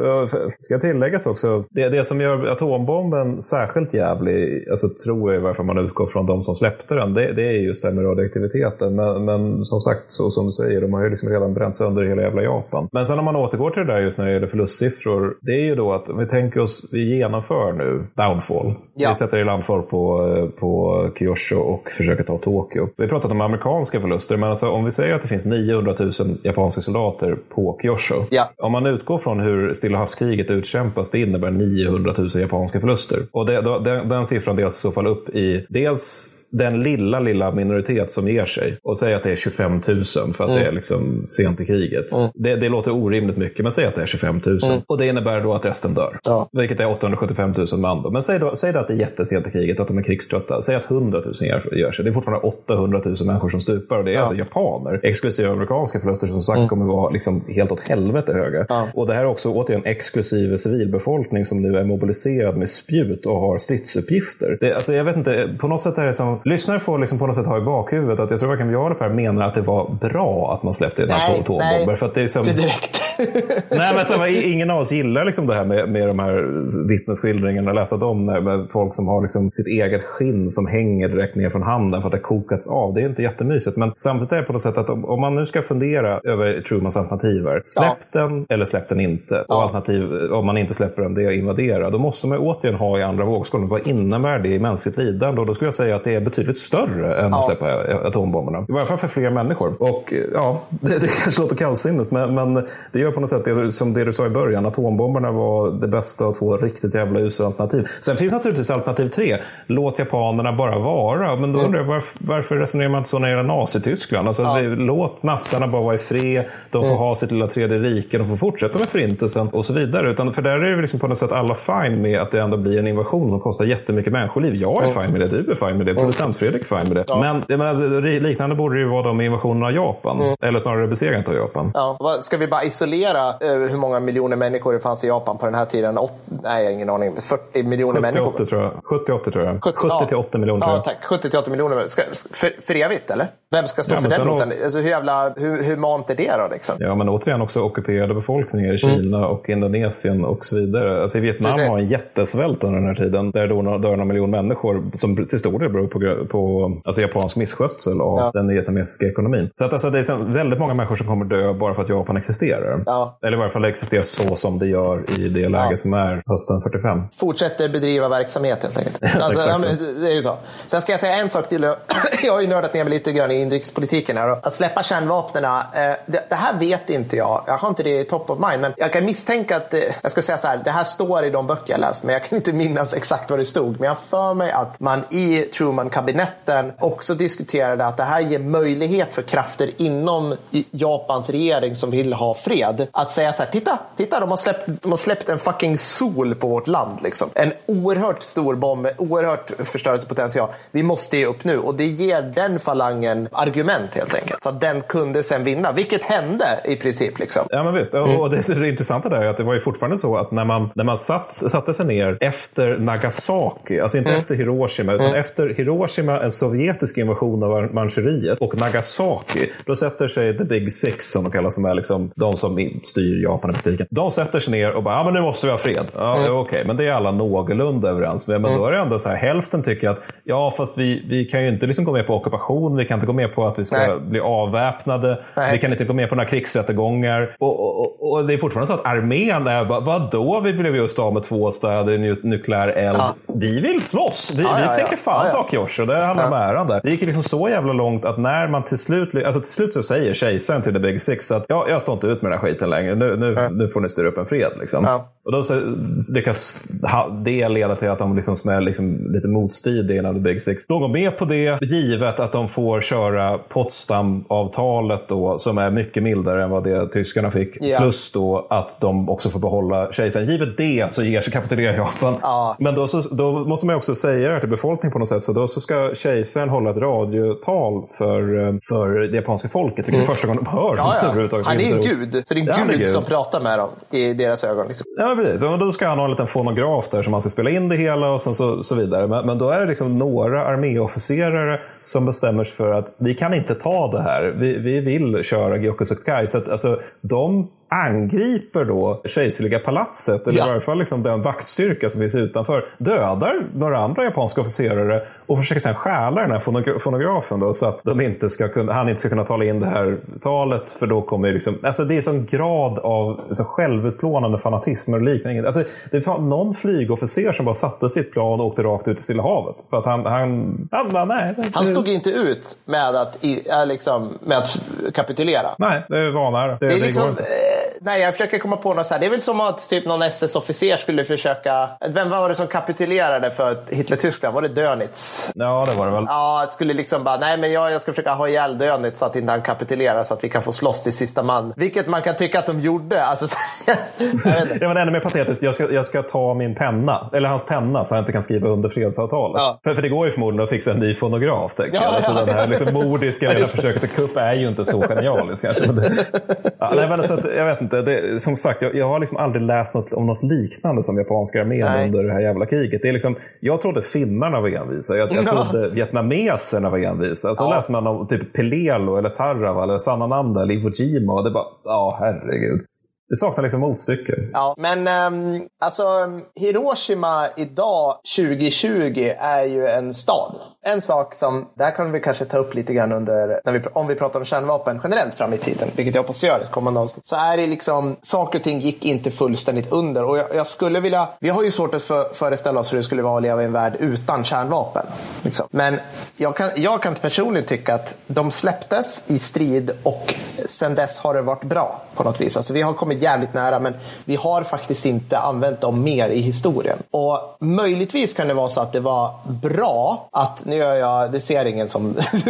Ska tilläggas också. Det, det som gör atombomben särskilt jävlig, alltså, tror jag varför man utgår från de som släppte den, det, det är just det här med radioaktiviteten. Men, men som sagt, så som du säger, de har ju liksom redan bränt sönder hela jävla Japan. Men sen om man återgår till det där just när det gäller förlust plussiffror, det är ju då att om vi tänker oss, vi genomför nu Downfall. Ja. Vi sätter i landfall på, på Kyosho och försöker ta Tokyo. Vi har pratat om amerikanska förluster, men alltså, om vi säger att det finns 900 000 japanska soldater på Kyosho. Ja. Om man utgår från hur Stilla havskriget utkämpas, det innebär 900 000 japanska förluster. Och det, den, den siffran delas i så fall upp i dels den lilla, lilla minoritet som ger sig och säger att det är 25 000 för att mm. det är liksom sent i kriget. Mm. Det, det, låter orimligt mycket, men säg att det är 25 000. Mm. Och det innebär då att resten dör. Ja. Vilket är 875 000 man. Då. Men säg då, säg då att det är jättesent i kriget, att de är krigströtta. Säg att 100 000 gör sig. Det är fortfarande 800 000 människor som stupar. Och det är ja. alltså japaner. Exklusive amerikanska förluster som sagt mm. kommer vara liksom helt åt helvete höga. Ja. Och det här är också återigen exklusive civilbefolkning som nu är mobiliserad med spjut och har stridsuppgifter. Det, alltså, jag vet inte, på något sätt är det som lyssnare får liksom på något sätt ha i bakhuvudet att jag tror varken jag eller Per menar att det var bra att man släppte en atombomber. För att det är som... Det direkt. nej, men så, ingen av oss gillar liksom det här med, med de här vittnesskildringarna, läsa dem med folk som har liksom sitt eget skinn som hänger direkt ner från handen för att det kokats av. Det är inte jättemysigt. Men samtidigt är det på något sätt att om, om man nu ska fundera över Trumans alternativer, släpp ja. den eller släpp den inte. Ja. Och alternativ, om man inte släpper den, det är att invadera. Då måste man återigen ha i andra vågskålen, vad innebär det i mänskligt lidande? Och då skulle jag säga att det är betydligt större än ja. att släppa atombomberna. I varje fall för fler människor. Och ja, det, det kanske låter kallsinnigt, men, men det gör på något sätt det, som det du sa i början. Atombomberna var det bästa av två riktigt jävla usla alternativ. Sen finns naturligtvis alternativ tre. Låt japanerna bara vara. Men då mm. undrar jag varför, varför resonerar man inte så när det gäller Nazityskland? Alltså, ja. låt nassarna bara vara i fred. De får mm. ha sitt lilla tredje rike. De får fortsätta med förintelsen och så vidare. Utan, för där är det liksom på något sätt alla fine med att det ändå blir en invasion som kostar jättemycket människoliv. Jag är mm. fine med det. Du är fine med det. Producent Fredrik fine med det. Ja. Men jag menar, liknande borde det ju vara de invasionen av Japan. Mm. Eller snarare besegrandet av Japan. Ja. Ska vi bara isolera eh, hur många miljoner människor det fanns i Japan på den här tiden. Åt, nej, jag har ingen aning. 40 miljoner 70, människor. 80 tror jag. 70-80 tror jag. 70, 70 till 80 miljoner. Ja, tack. 70 till 80 miljoner. Ska, för, för evigt, eller? Vem ska stå Ja, för den notan? Alltså, hur, jävla, hur, hur mant är det då? Liksom? Ja, men återigen också ockuperade befolkningar i Kina Mm. och Indonesien och så vidare. Alltså, Vietnam har en jättesvält under den här tiden. Där då dör någon miljon människor som till stor del beror på, på alltså, japansk misskötsel av Ja. den vietnamesiska ekonomin. Så att, alltså, det är väldigt många människor som kommer dö bara för att Japan existerar. Ja. Eller i varje fall existerar så som det gör i det läge Ja. som är hösten 45. Fortsätter bedriva verksamhet helt enkelt. Alltså, men, det är ju så. Sen ska jag säga en sak till. Jag har ju nördat ner mig lite grann i inrikespolitiken. Här. Att släppa kärnvapnen, eh, det, det här vet inte jag. Jag har inte det i top of mind. Men jag kan misstänka att, eh, jag ska säga så här, det här står i de böcker jag läst. Men jag kan inte minnas exakt vad det stod. Men jag har för mig att man i Truman-kabinetten också diskuterade att det här ger möjlighet för krafter inom Japans regering som vill ha fred. Att säga så här, titta, titta de har släppt, de har släppt en fucking sol på vårt land. Liksom. En oerhört stor bomb, med oerhört förstörelsepotential. Vi måste ge upp nu. Och det ger den falangen argument helt enkelt. Så att den kunde sen vinna, vilket hände i princip. Liksom. Ja, men visst. Mm. Och det, det intressanta där är att det var ju fortfarande så att när man, när man satt, satte sig ner efter Nagasaki, alltså Mm. inte efter Hiroshima, utan efter Hiroshima, en sovjetisk invasion av Manchuriet, och Nagasaki, då sätter sig the big six, som de kallas, som är liksom de som styr Japan i praktiken. De sätter sig ner och bara, ja men nu måste vi ha fred. Ja, Mm. Okej, men det är alla någorlunda överens med. Men då är det ändå så här, hälften tycker att, ja fast vi, vi kan ju inte liksom gå med på ockupation, vi kan inte gå med på att vi ska Nej. bli avväpnade, Nej. vi kan inte gå med på några krigsrättegångar. Och, och, och, det är fortfarande så att armén är bara, vadå vi blev just av med två städer i nu- nukleär eld. Ja. Vi vill slåss! Vi, Ja, ja, vi tänker fan Ja, ja. Ta Kyosho, det handlar om Ja. äran där. Det gick liksom så jävla långt att när man till slut, alltså till slut så säger kejsaren till the big six att ja, jag står inte ut med den här skiten längre, nu, nu, nu får ni styra upp en fred. Liksom. Ja. Och då så lyckas det leda till att de liksom som är liksom lite motstridiga innan the big six. De går med på det, givet att de får köra Potsdam-avtalet då, som är mycket mildare än vad det tyskarna fick. Ja. Plus då att de också får behålla kejsaren. Givet det så ger sig kapitulerar Japan. Ja. Men då, så, då måste man också säga det till befolkningen på något sätt. Så då så ska kejsaren hålla ett radiotal för, eh, för det japanska folket. Vilket är första gången de hör Mm. Ja, ja. Han är en gud. Så det är en Ja, han är gud, gud. som pratar med dem i deras ögon. Liksom. Ja, precis. Och då ska han ha en liten fonograf där som man ska spela in det hela och så, så, så vidare. Men, men då är det liksom några arméofficerare som bestämmer sig för att vi kan inte ta det här. Vi, vi vill köra Gyokusukkai. Så att, alltså, de angriper då kejserliga palatset, eller Ja. i varje fall liksom den vaktstyrka som finns utanför, dödar några andra japanska officerare och försöker sedan stjäla den här fonogra- fonografen då, så att de inte ska kunna, han inte ska kunna tala in det här talet, för då kommer liksom, alltså det är sån grad av så självutplånande fanatism och liknande. Alltså, det var någon flygofficer som bara satte sitt plan och åkte rakt ut i Stilla havet. För att han, han, han bara, nej. Han stod inte ut med att, i, liksom, med att kapitulera. Nej, det är vanära. Det, Det är det liksom, eh, nej, jag försöker komma på något så här. Det är väl som att typ någon SS-officer skulle försöka... Vem var det som kapitulerade för Hitler-Tyskland? Var det Dönitz? Ja, det var det väl. Ja, skulle liksom bara, nej men jag, jag ska försöka ha ihjäl Dönitz så att inte han kapitulerar så att vi kan få slåss till sista man. Vilket man kan tycka att de gjorde. Alltså. Det var ännu mer patetiskt. Jag ska, jag ska ta min penna, eller hans penna, så han inte kan skriva under fredsavtalet. Ja. För, för det går ju förmodligen att fixa en ny fonograf. Tänker Ja, jag. Alltså, ja, den här liksom, mordiska lilla försöket till kupp är ju inte så genialiskt kanske. Men det, ja, nej, men så att, jag vet inte. Det, som sagt, jag, jag har liksom aldrig läst något, om något liknande som japanska armén under det här jävla kriget. Det är liksom, jag trodde finnarna var envisa. Jag, jag Ja. trodde vietnameserna var envisa. Så Ja. läser man om typ Pelelo, eller Tarawa, eller Sanananda eller Iwo Jima. Och det bara, ja herregud. Det saknar liksom motstycke. Ja, men um, alltså Hiroshima idag 2020 är ju en stad. En sak som, där kan vi kanske ta upp lite grann under, när vi, om vi pratar om kärnvapen generellt fram i tiden, vilket jag hoppas vi gör i ett kommande avsnitt, så är det liksom, saker och ting gick inte fullständigt under. Och jag, jag skulle vilja, vi har ju svårt att för, föreställa oss hur det skulle vara att leva i en värld utan kärnvapen. Liksom. Men jag kan, jag kan personligen tycka att de släpptes i strid och sen dess har det varit bra på något vis. Alltså vi har kommit jävligt nära men vi har faktiskt inte använt dem mer i historien. Och möjligtvis kan det vara så att det var bra att, nu gör jag, det ser ingen som,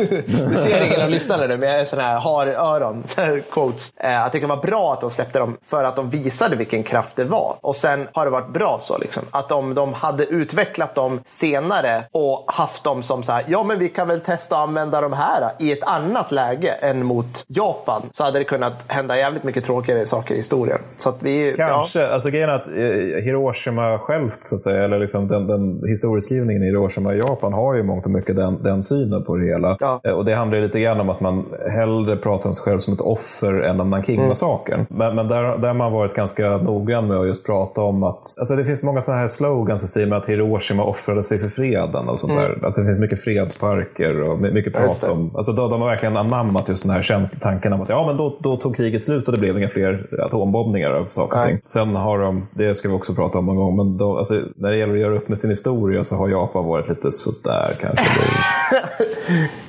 det ser ingen av lyssnarna nu, men jag är sån här har öron, quotes. Eh, Att det kan vara bra att de släppte dem för att de visade vilken kraft det var. Och sen har det varit bra så liksom. Att om de hade utvecklat dem senare och haft dem som så här, ja men vi kan väl testa att använda de här i ett annat läge än mot Japan. så hade det kunnat hända jävligt mycket tråkigare saker i historien. Så att vi, Kanske. Ja. Alltså grejen är att eh, Hiroshima självt, så att säga, eller liksom den, den historieskrivningen i Hiroshima i Japan har ju mångt och mycket den, den synen på det hela. Ja. Eh, Och det handlar lite grann om att man hellre pratar om sig själv som ett offer än om Nanking-massakern. Mm. Men, men där, där har man varit ganska noggrann med att just prata om att... Alltså det finns många sådana här slogans i stil med att Hiroshima offrade sig för freden och sånt där. Alltså det finns mycket fredsparker och my- mycket Mm. Prat om... Alltså de, de har verkligen anammat just den här känslotanken om att ja, men då, då tog kriget slut och det blev inga fler atombombningar av saker och ting. Sen har de, det ska vi också prata om någon gång, men då, alltså, när det gäller att göra upp med sin historia så har Japan varit lite sådär kanske.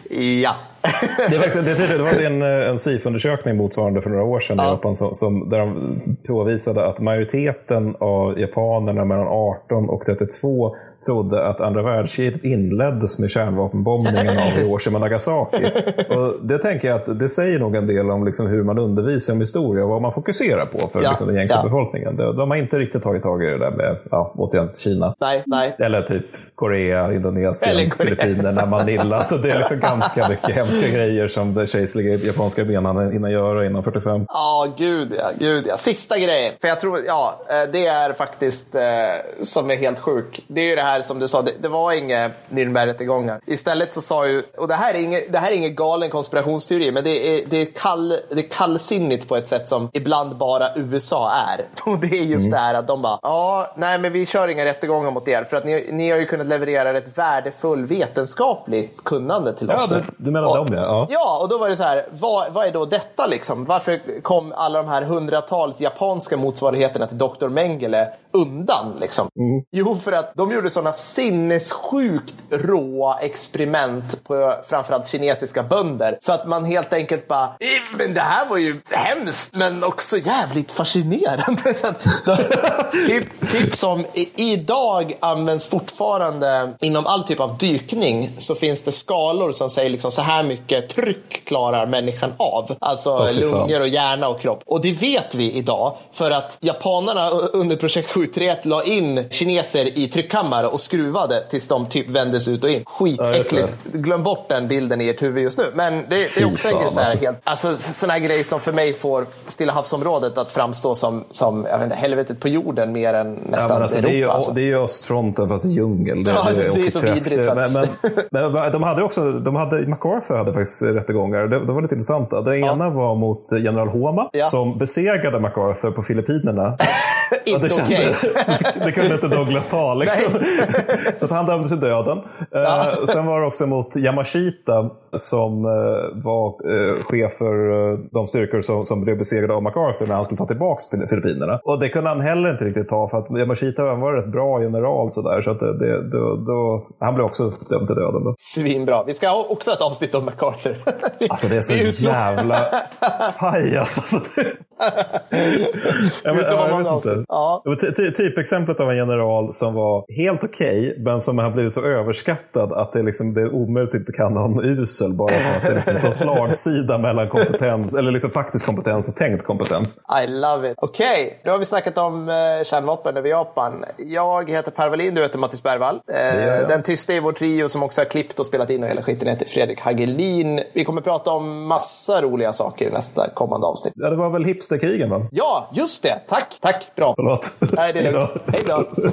Det, ja. det, är faktiskt, det, tydligt, det var en, en SIF-undersökning motsvarande för några år sedan i Ja. Japan som, som, där de påvisade att majoriteten av japanerna mellan 18 och 32 trodde att andra världskriget inleddes med kärnvapenbombningen av Hiroshima och Nagasaki. Och det tänker jag att det säger nog en del om liksom hur man undervisar om historia och vad man fokuserar på för Ja. liksom den gängse Ja. befolkningen. De, de har inte riktigt tagit tag i det där med, ja, återigen, Kina. Nej, nej. Eller typ Korea, Indonesien, Korea. Filippinerna, Manila. Så det är liksom ganska mycket hemska grejer som det kejserliga japanska armén hinner göra innan 45. Ja, gud ja, gud ja. Sista grejen. För jag tror, ja, eh, det är faktiskt eh, som är helt sjuk. Det är ju det här som du sa, det, det var inga Nürnbergrättegångar. Istället så sa ju, och det här är inget, det här är ingen galen konspirationsteori, men det är, det, är kall, det är kallsinnigt på ett sätt som ibland bara USA är. Och det är just det här att de bara, ja, nej men vi kör inga rättegångar mot er för att ni, ni har ju kunnat leverera ett värdefull vetenskapligt kunnande till Ja, oss. du, nu." du menar Och- dem ja. ja. Ja, och då var det så här, vad, vad är då detta liksom? Varför kom alla de här hundratals japanska motsvarigheterna till Dr. Mengele undan liksom? Jo, för att de gjorde sådana sinnessjukt råa experiment på framförallt kinesiska bönder. Så att man helt enkelt bara, "Eh, men det här var ju hemskt, men också jävligt fascinerande. Typ, typ som i, idag används fortfarande inom all typ av dykning så finns det skalor som säger liksom så här mycket tryck klarar människan av. Alltså fan. lungor och hjärna och kropp. Och det vet vi idag för att japanerna under projekt 731 la in kineser i tryckkammare och skruvade tills de typ vändes ut och in. Ja, Skitäckligt. Glöm bort den bilden i ert huvud just nu. Men det, det är också en grej, alltså. helt, alltså, sån här grej som för mig får Stilla havsområdet att framstå som, som jag vet inte, helvetet på jorden mer än Ja, nästan men alltså, det, är ju, Europa. alltså. det är ju östfronten fast i djungel. Det, Ja, det, det är så vidrigt, men, men, men de hade också, de hade, MacArthur hade faktiskt rättegångar. Det, det var lite intressant. Den ena var mot general Homa Ja. som besegrade MacArthur på Filippinerna. Ja, Inte det, okej. kände, det kunde inte Douglas ta. Liksom. Så att han dömdes till döden. Eh, sen var det också mot Yamashita som eh, var eh, chef för eh, de styrkor som, som blev besegrade av MacArthur när han skulle ta tillbaka Filippinerna. Och det kunde han heller inte riktigt ta för att Yamashita var en rätt bra general. Så, där, så att det, det, då, då, han blev också dömd till döden. Då. Svinbra. Vi ska ha också ett avsnitt om MacArthur. Alltså det är så jävla pajas. Alltså, Ja, ja, jag vet inte. Ja. Typexemplet av en general som var helt okej, men som har blivit så överskattad att det, liksom, det är omöjligt att inte kalla honom usel bara för att det är liksom så slagsida mellan kompetens, eller liksom faktisk kompetens och tänkt kompetens. I love it. Okej, nu har vi snackat om eh, kärnvapen över Japan. Jag heter Per Wallin, du heter Mattis Bergvall. Eh, jag. den tysta i vår trio som också har klippt och spelat in och hela skiten heter Fredrik Hagelin. Vi kommer prata om massa roliga saker i nästa kommande avsnitt. Ja, det var väl hipsterkrigen va? Ja, just det. Tack, tack. Bra. Förlåt. Nej, det är lugnt. Hej då.